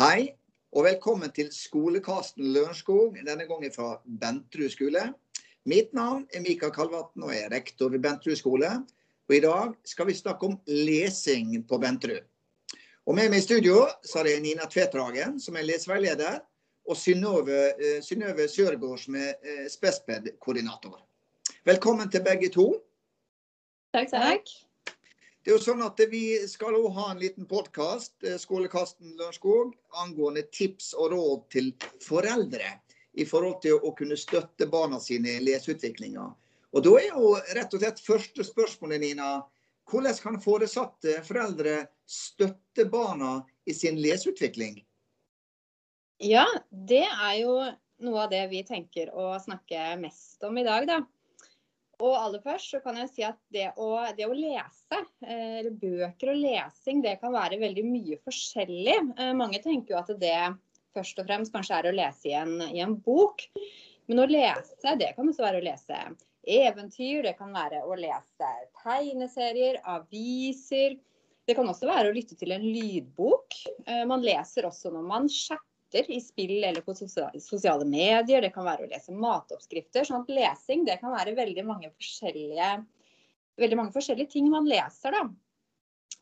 Hei, og velkommen til Skolekasten Lørenskog, denne gangen fra Bentrud skole. Mitt navn er Mikael Kalvatn, og jeg er rektor ved Bentrud skole. Og I dag skal vi snakke om lesing på Bentrud. Og Med meg i studio så har jeg Nina Tvetragen, som er leseveileder, og Synnøve, eh, Sørgaard, som er eh, Spesped-koordinator. Velkommen til begge to. Takk, takk. Det er jo sånn at Vi skal også ha en liten podkast eh, Skålekasten Lørenskog, angående tips og råd til foreldre i forhold til å kunne støtte barna sine i leseutviklinga. Og Da er jo rett og slett første spørsmålet, Nina. Hvordan kan foresatte foreldre støtte barna i sin leseutvikling? Ja, det er jo noe av det vi tenker å snakke mest om i dag, da. Og aller først så kan jeg si at det å, det å lese, eh, eller bøker og lesing, det kan være veldig mye forskjellig. Eh, mange tenker jo at det først og fremst kanskje er å lese i en, i en bok. Men å lese, det kan også være å lese eventyr, det kan være å lese tegneserier, aviser. Det kan også være å lytte til en lydbok. Eh, man leser også når man chatter chatter i spill eller på sosiale medier. Det kan være å lese matoppskrifter. sånn at lesing det kan være veldig mange forskjellige, veldig mange forskjellige ting man leser. da.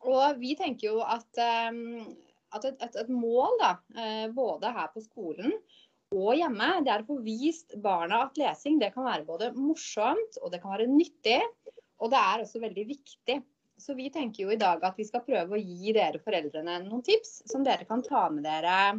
Og vi tenker jo at, um, at et, et, et, mål, da, uh, både her på skolen og hjemme, det er å få vist barna at lesing det kan være både morsomt og det kan være nyttig. Og det er også veldig viktig. Så vi tenker jo i dag at vi skal prøve å gi dere foreldrene noen tips som dere kan ta med dere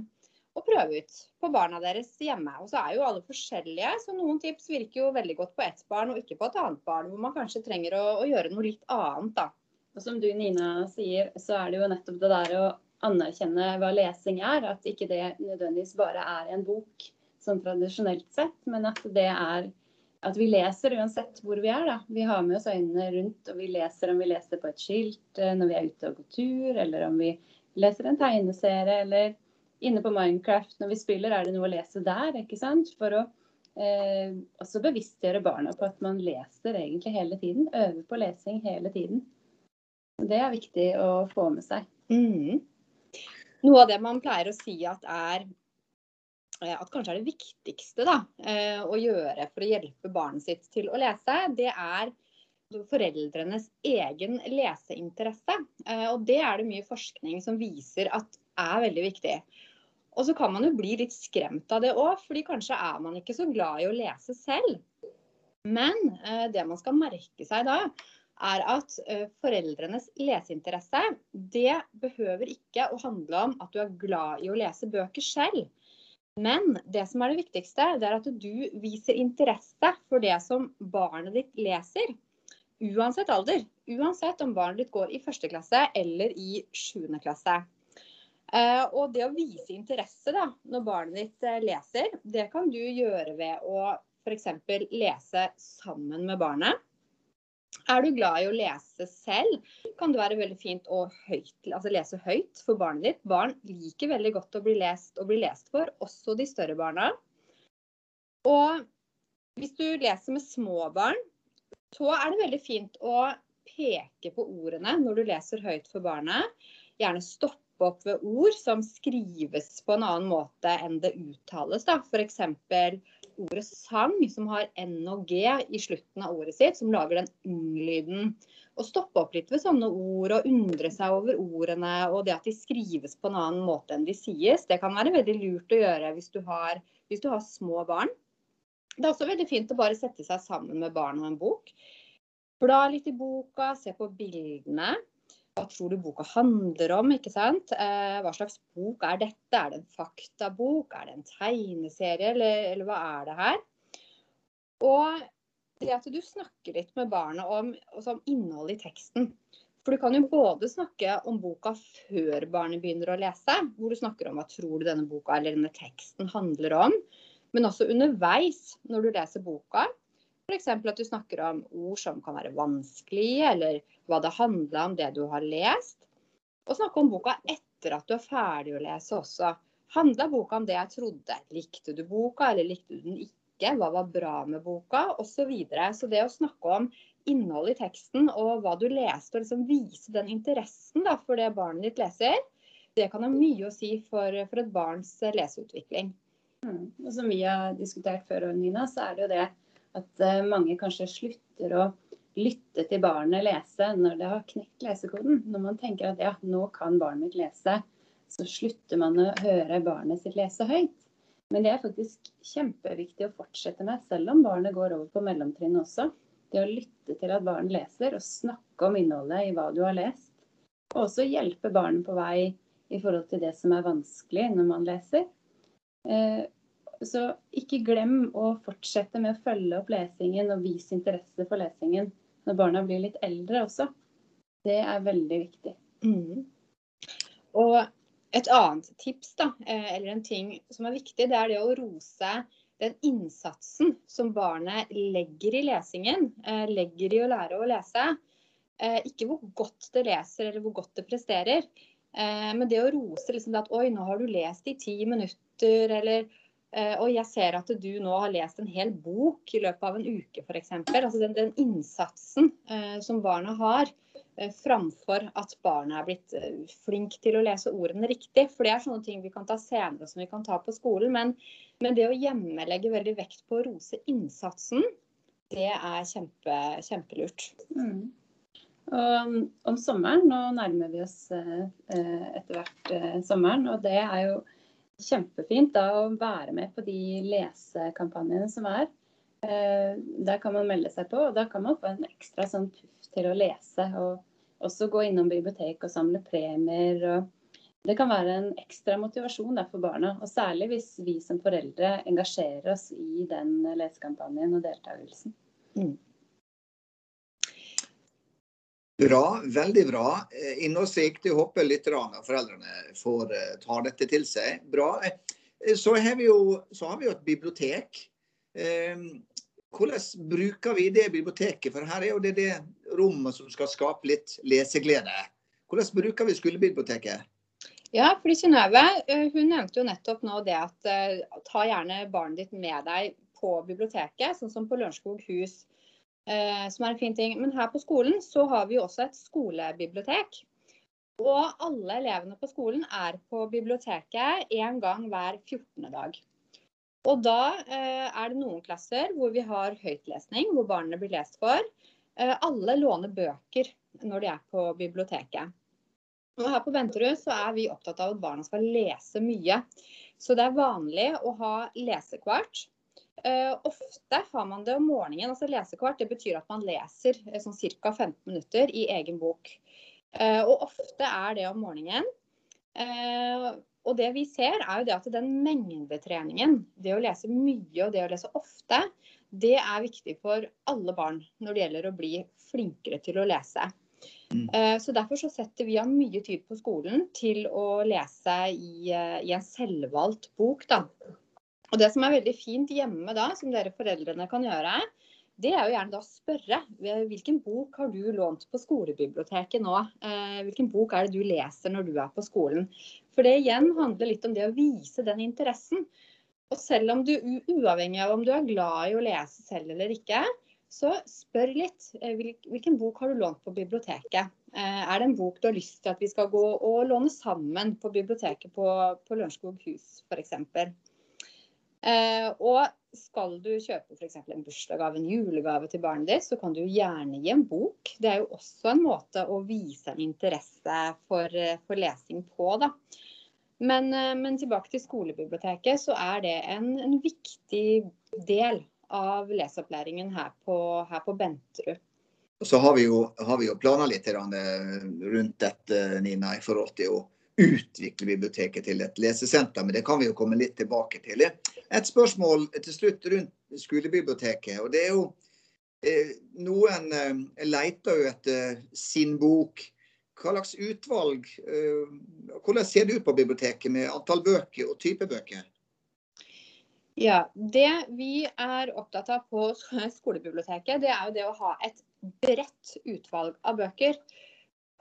og prøve ut på barna deres hjemme. Og så er jo alle forskjellige, så noen tips virker jo veldig godt på ett barn og ikke på et annet barn, hvor man kanskje trenger å, å gjøre noe litt annet, da. Og som du Nina sier, så er det jo nettopp det der å anerkjenne hva lesing er. At ikke det nødvendigvis bare er en bok sånn tradisjonelt sett, men at det er at vi leser uansett hvor vi er. da. Vi har med oss øynene rundt, og vi leser om vi leser på et skilt eh, når vi er ute og går tur, eller om vi leser en tegneserie, eller inne på Minecraft når vi spiller, er det noe å lese der? ikke sant? For å eh, også bevisstgjøre barna på at man leser egentlig hele tiden. Øver på lesing hele tiden. Det er viktig å få med seg. Mm. Noe av det man pleier å si at er eh, at kanskje er det viktigste da, eh, å gjøre for å hjelpe barnet sitt til å lese, det er foreldrenes egen leseinteresse. Eh, og det er det mye forskning som viser at er veldig viktig. Og så kan man jo bli litt skremt av det òg, fordi kanskje er man ikke så glad i å lese selv. Men eh, det man skal merke seg da, er at eh, foreldrenes leseinteresse, det behøver ikke å handle om at du er glad i å lese bøker selv. Men det som er det viktigste, det er at du viser interesse for det som barnet ditt leser. Uansett alder. Uansett om barnet ditt går i første klasse eller i sjuende klasse. Uh, og det å vise interesse da, når barnet ditt uh, leser, det kan du gjøre ved å f.eks. lese sammen med barnet. Er du glad i å lese selv, kan det være veldig fint å høyt, altså lese høyt for barnet ditt. Barn liker veldig godt å bli lest og bli lest for, også de større barna. Og hvis du leser med små barn, så er det veldig fint å peke på ordene når du leser høyt for barnet. Gjerne stoppe opp ved ord som skrives på en annen måte enn det uttales. F.eks. ordet sang, som har N og G i slutten av ordet sitt, som lager den ung-lyden. Å stoppe opp litt ved sånne ord og undre seg over ordene og det at de skrives på en annen måte enn de sies, det kan være veldig lurt å gjøre hvis du har, hvis du har små barn. Det er også veldig fint å bare sette seg sammen med barn og en bok. Bla litt i boka, se på bildene. Hva tror du boka handler om? ikke sant? Eh, hva slags bok er dette? Er det en faktabok? Er det en tegneserie, eller, eller hva er det her? Og det at du snakker litt med barna om, om innholdet i teksten. For du kan jo både snakke om boka før barnet begynner å lese, hvor du snakker om hva tror du denne boka eller denne teksten handler om, men også underveis når du leser boka. F.eks. at du snakker om ord som kan være vanskelige, eller hva det handler om, det du har lest. Og snakke om boka etter at du er ferdig å lese også. Handla boka om det jeg trodde? Likte du boka, eller likte du den ikke? Hva var bra med boka? Osv. Så, videre. så det å snakke om innholdet i teksten og hva du leste, og liksom vise den interessen da, for det barnet ditt leser, det kan ha mye å si for, for et barns leseutvikling. Mm. Og som vi har diskutert før, Nina, så er det jo det at uh, mange kanskje slutter å lytte til barnet lese når det har knekt lesekoden. Når man tenker at ja, nå kan barnet mitt lese, så slutter man å høre barnet sitt lese høyt. Men det er faktisk kjempeviktig å fortsette med, selv om barnet går over på mellomtrinnet også. Det å lytte til at barn leser, og snakke om innholdet i hva du har lest. Og også hjelpe barnet på vei i forhold til det som er vanskelig når man leser. Så ikke glem å fortsette med å følge opp lesingen og vise interesse for lesingen når barna blir litt eldre også. Det er veldig viktig. Mm. Og et annet tips, da, eh, eller en ting som er viktig, det er det å rose den innsatsen som barnet legger i lesingen, eh, legger i å lære å lese. Eh, ikke hvor godt det leser eller hvor godt det presterer, men det å rose liksom at oi, nå har du lest i ti minutter, eller og jeg ser at du nå har lest en hel bok i løpet av en uke f.eks. Altså den, den innsatsen eh, som barna har, eh, framfor at barna er blitt eh, flink til å lese ordene riktig. For det er sånne ting vi kan ta senere som vi kan ta på skolen. Men, men det å hjemmelegge veldig vekt på å rose innsatsen, det er kjempe, kjempelurt. Mm. Og om sommeren, nå nærmer vi oss eh, eh, etter hvert sommeren, og det er jo kjempefint da, å være med på de lesekampanjene som er. Eh, der kan man melde seg på, og da kan man få en ekstra sånn puff til å lese. Og også gå innom bibliotek og samle premier. og Det kan være en ekstra motivasjon der for barna. Og særlig hvis vi som foreldre engasjerer oss i den lesekampanjen og deltakelsen. Mm. Bra, veldig bra. Innsikt. innholdsrikt. Jeg håper litt av foreldrene får eh, ta dette til seg. Bra. Eh, så har vi jo, har vi jo et bibliotek. Hvordan bruker vi det biblioteket? For her er jo det, det rommet som skal skape litt leseglede. Hvordan bruker vi skolebiblioteket? Ja, fordi Synnøve nevnte jo nettopp nå det at ta gjerne barnet ditt med deg på biblioteket, sånn som på Lørenskog hus Eh, som er en fin ting. Men her på skolen så har vi også et skolebibliotek. Og alle elevene på skolen er på biblioteket én gang hver 14. dag. Og da eh, er det noen klasser hvor vi har høytlesning, hvor barna blir lest for. Eh, alle låner bøker når de er på biblioteket. Og her på Venterud så er vi opptatt av at barna skal lese mye. Så det er vanlig å ha lesekvart Uh, ofte har man det om morgenen. altså Lesekvart det betyr at man leser uh, sånn ca. 15 minutter i egen bok. Uh, og ofte er det om morgenen. og det vi ser er jo det at den mengdetreningen, det å lese mye og det å lese ofte, det er viktig for alle barn når det gjelder å bli flinkere til å lese. Mm. Så Derfor så setter vi av mye tid på skolen til å lese i, i en selvvalgt bok. da. Og Det som er veldig fint hjemme da, som dere foreldrene kan gjøre, det er jo gjerne da å spørre hvilken bok har du lånt på skolebiblioteket nå? Eh, hvilken bok er det du leser når du er på skolen? For det igjen handler litt om det å vise den interessen. Og selv om du, uavhengig av om du er glad i å lese selv eller ikke, så spør litt. Eh, hvilken bok har du lånt på biblioteket? Eh, er det en bok du har lyst til at vi skal gå og låne sammen på biblioteket på, på Lørenskog hus f.eks.? Eh, og skal du kjøpe f.eks. en bursdagsgave, en julegave til barnet ditt, så kan du gjerne gi en bok. Det er jo også en måte å vise en interesse for, for lesing på, da. Men, eh, men, tilbake til skolebiblioteket, så er det en, en viktig del av leseopplæringen her på, her på Benterud. Så har vi jo, har vi jo planer litt rundt dette, Nina, i forhold til å utvikle biblioteket til et lesesenter, men det kan vi jo komme litt tilbake til. Et spørsmål til slutt rundt skolebiblioteket. og det er jo eh, Noen eh, leter jo etter sin bok. Hva slags utvalg eh, Hvordan ser det ut på biblioteket med antall bøker og type bøker? Ja, Det vi er opptatt av på skolebiblioteket, det er jo det å ha et bredt utvalg av bøker.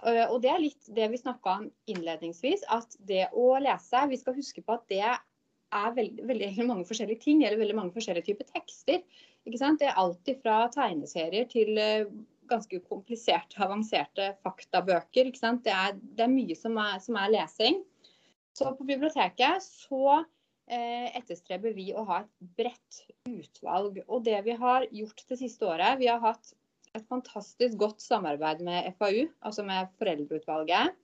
Eh, og det er litt det vi snakka om innledningsvis, at det å lese Vi skal huske på at det er veldig, veldig mange forskjellige ting, eller veldig mange forskjellige typer tekster. Ikke sant? Det er alltid fra tegneserier til eh, ganske kompliserte, avanserte faktabøker. Det, er, det er mye som er, som er lesing. Så på biblioteket så eh, etterstreber vi å ha et bredt utvalg. Og det vi har gjort det siste året, vi har hatt et fantastisk godt samarbeid med FAU, altså med foreldreutvalget.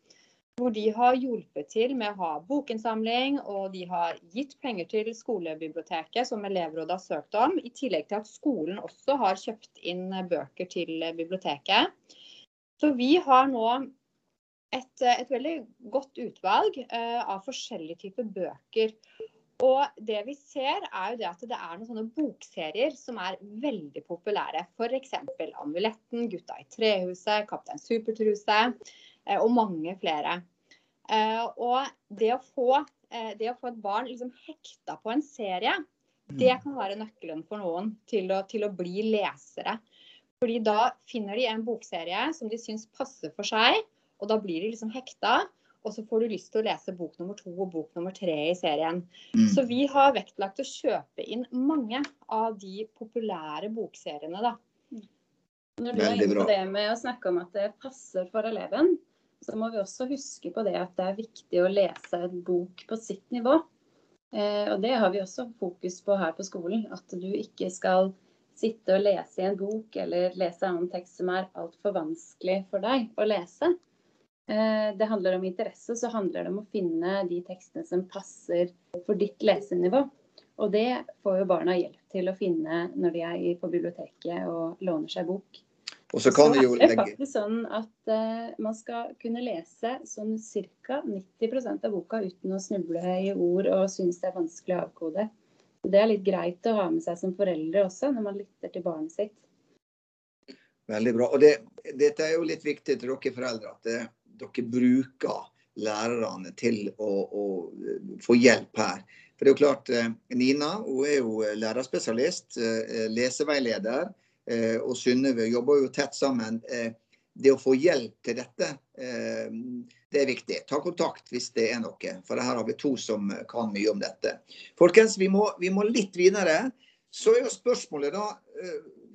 Hvor de har hjulpet til med å ha bokinnsamling, og de har gitt penger til skolebiblioteket, som elevrådet har søkt om. I tillegg til at skolen også har kjøpt inn bøker til biblioteket. Så vi har nå et, et veldig godt utvalg uh, av forskjellige typer bøker. Og det vi ser er jo det at det er noen sånne bokserier som er veldig populære. F.eks. Amuletten, Gutta i trehuset, Kaptein Supertruse eh, og mange flere. Eh, og det å få, eh, det å få et barn liksom hekta på en serie, det mm. kan være nøkkelen for noen til å, til å bli lesere. Fordi da finner de en bokserie som de syns passer for seg, og da blir de liksom hekta. Og så får du lyst til å lese bok nummer to og bok nummer tre i serien. Mm. Så vi har vektlagt å kjøpe inn mange av de populære bokseriene, da. Når du er inne på det med å snakke om at det passer for eleven, så må vi også huske på det at det er viktig å lese en bok på sitt nivå. Eh, og det har vi også fokus på her på skolen. At du ikke skal sitte og lese i en bok eller lese annen tekst som er altfor vanskelig for deg å lese. Eh, det handler om interesse, så handler det om å finne de tekstene som passer for ditt lesenivå. Og det får jo barna hjelp til å finne når de er på biblioteket og låner seg bok. Og så kan så jo legge... Det er faktisk sånn at uh, man skal kunne lese sånn ca. 90% av boka uten å snuble i ord og synes det er vanskelig å avkode. Det er litt greit å ha med seg som foreldre også, når man lytter til barnet sitt. Veldig bra. Og det, dette er jo litt viktig til dere foreldre. at det, dere bruker lærerne til å, å, få hjelp her. For det er jo klart, eh, Nina hun er jo lærerspesialist, eh, leseveileder. Eh, og Synnøve jobber jo tett sammen. Det å få hjelp til dette, det er viktig. Ta kontakt hvis det er noe. For her har vi to som kan mye om dette. Folkens, vi må, vi må litt videre. Så er jo spørsmålet da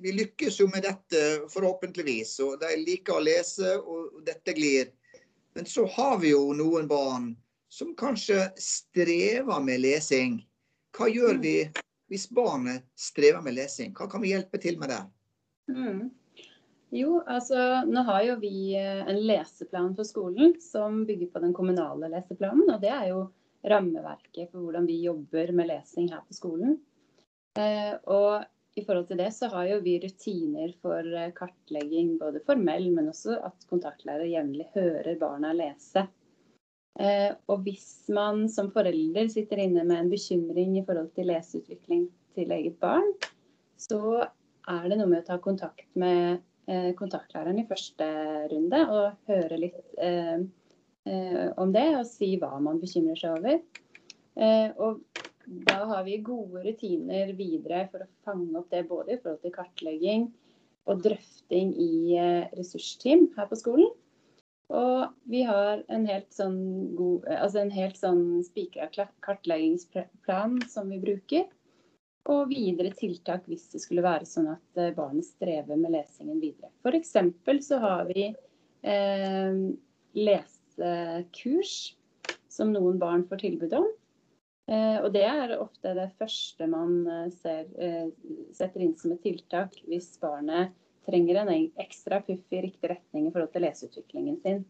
Vi lykkes jo med dette forhåpentligvis. Og de liker å lese, og dette glir. Men så har vi jo noen barn som kanskje strever med lesing. Hva gjør mm. vi hvis barnet strever med lesing? Hva kan vi hjelpe til med det? Mm. Jo, altså nå har jo vi eh, en leseplan for skolen som bygger på den kommunale leseplanen. Og det er jo rammeverket for hvordan vi jobber med lesing her på skolen. Eh, og i forhold til det så har jo vi rutiner for eh, kartlegging, både formell, men også at kontaktlærer jevnlig hører barna lese. Eh, og hvis man som forelder sitter inne med en bekymring i forhold til leseutvikling til eget barn, så er det noe med å ta kontakt med eh, kontaktlæreren i første runde og høre litt om det, og si hva man bekymrer seg over. og da har vi gode rutiner videre for å fange opp det både i forhold til kartlegging og drøfting i eh, ressursteam her på skolen. Og vi har en helt sånn, god, altså en helt sånn spikra kartleggingsplan som vi bruker. Og videre tiltak hvis det skulle være sånn at eh, barnet strever med lesingen videre. F.eks. så har vi eh, lesekurs som noen barn får tilbud om. Eh, og det er ofte det første man eh, ser, eh, setter inn som et tiltak hvis barnet trenger en ekstra puff i riktig retning i forhold til leseutviklingen sin.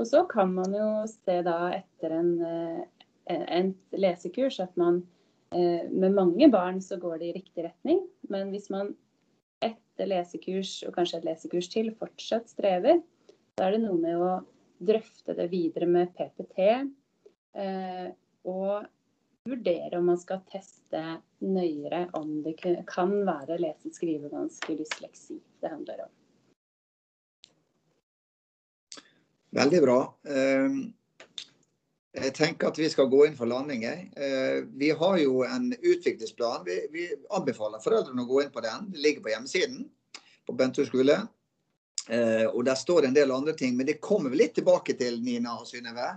Og så kan man jo se da etter en, en lesekurs at man med mange barn så går det i riktig retning. Men hvis man etter lesekurs og kanskje et lesekurs til fortsatt strever, da er det noe med å drøfte det videre med PPT. og vurdere om man skal teste nøyere om det kan være lese-, skrivevansker, dysleksi det handler om. Veldig bra. Ehm, jeg tenker at vi skal gå inn for landing. Ehm, vi har jo en utviklingsplan. Vi, anbefaler foreldrene å gå inn på den. Det ligger på hjemmesiden på Bentur skole. Ehm, og der står det en del andre ting, men det kommer vi litt tilbake til, Nina og Synnøve.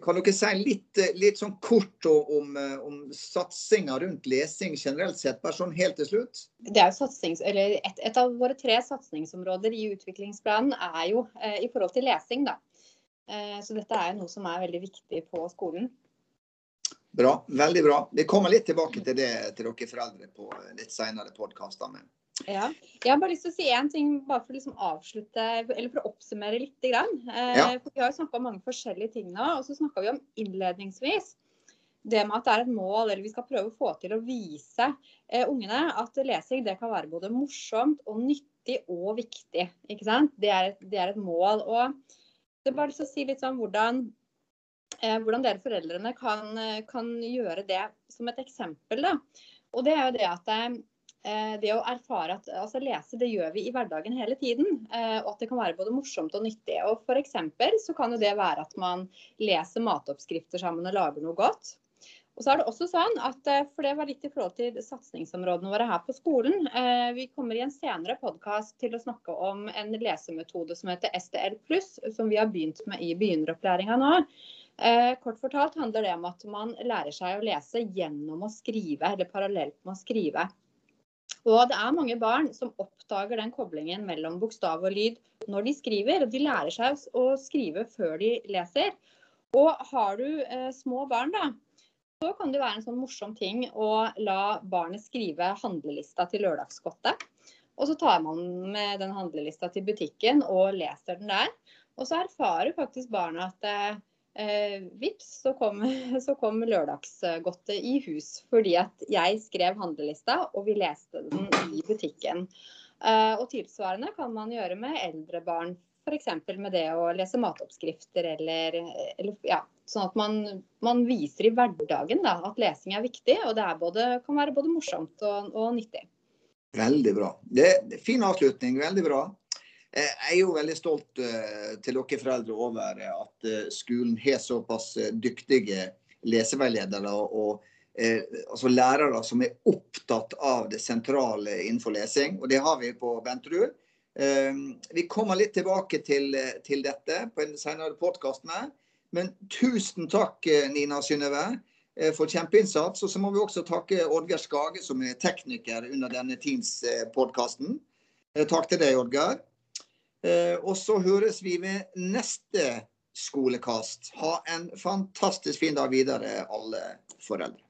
Kan dere si litt, litt sånn kort om, om satsinga rundt lesing generelt sett, bare sånn helt til slutt? Det er satsings, et, et, av våre tre satsingsområder i utviklingsplanen er jo eh, i forhold til lesing, da. Så dette er noe som er veldig viktig på skolen. Bra, veldig bra. Vi kommer litt tilbake til det til dere foreldre på litt senere podkaster. Ja. Jeg har bare lyst til å si én ting bare for å liksom avslutte, eller for å oppsummere litt. Grann. Ja. For vi har jo snakka om mange forskjellige ting nå. Og så snakka vi om innledningsvis det med at det er et mål, eller vi skal prøve å få til å vise eh, ungene at lesing det kan være både morsomt og nyttig og viktig. ikke sant? Det er, det er et mål. Og det er bare lyst til å si litt sånn hvordan, eh, hvordan dere foreldrene kan, kan, gjøre det som et eksempel. da. Og det er jo det at eh, det å erfare at altså lese, det gjør vi i hverdagen hele tiden. Eh, og at det kan være både morsomt og nyttig. Og eksempel så kan jo det være at man leser matoppskrifter sammen og lager noe godt. Og så er det også sånn at, eh, for Det var litt i forhold til satsingsområdene våre her på skolen. Eh, vi kommer i en senere podkast til å snakke om en lesemetode som heter STL+, som vi har begynt med i begynneropplæringa nå. Eh, kort fortalt handler det om at man lærer seg å lese gjennom å skrive, eller parallelt med å skrive. Og det er mange barn som oppdager den koblingen mellom bokstav og lyd når de skriver. og De lærer seg å skrive før de leser. Og har du eh, små barn, da, så kan det være en sånn morsom ting å la barnet skrive handlelista til lørdagsgodtet. Og så tar man med den handlelista til butikken og leser den der. Og så erfarer faktisk barna at eh, vips, så kom, så kom lørdagsgodtet i hus. Fordi at jeg skrev handlelista, og vi leste den i butikken. Eh, og tilsvarende kan man gjøre med eldre barn. F.eks. med det å lese matoppskrifter eller, eller ja, Sånn at man, man, viser i hverdagen da, at lesing er viktig, og det både, kan være både morsomt og, og nyttig. Veldig bra. Det, Fin avslutning. Veldig bra. Eh, jeg er jo veldig stolt uh, til dere foreldre over at uh, skolen har såpass dyktige leseveiledere og altså lærere som er opptatt av det sentrale innenfor lesing. Og det har vi på Benterud. Vi kommer litt tilbake til, til dette på en senere podkast. Men tusen takk, eh, Nina Synnøve, eh, for kjempeinnsats. Og så må vi også takke Oddgeir Skage, som er tekniker under denne Teams-podkasten. Eh, takk til deg, Oddgeir. Og så høres vi ved neste skolekast. Ha en fantastisk fin dag videre, alle foreldre.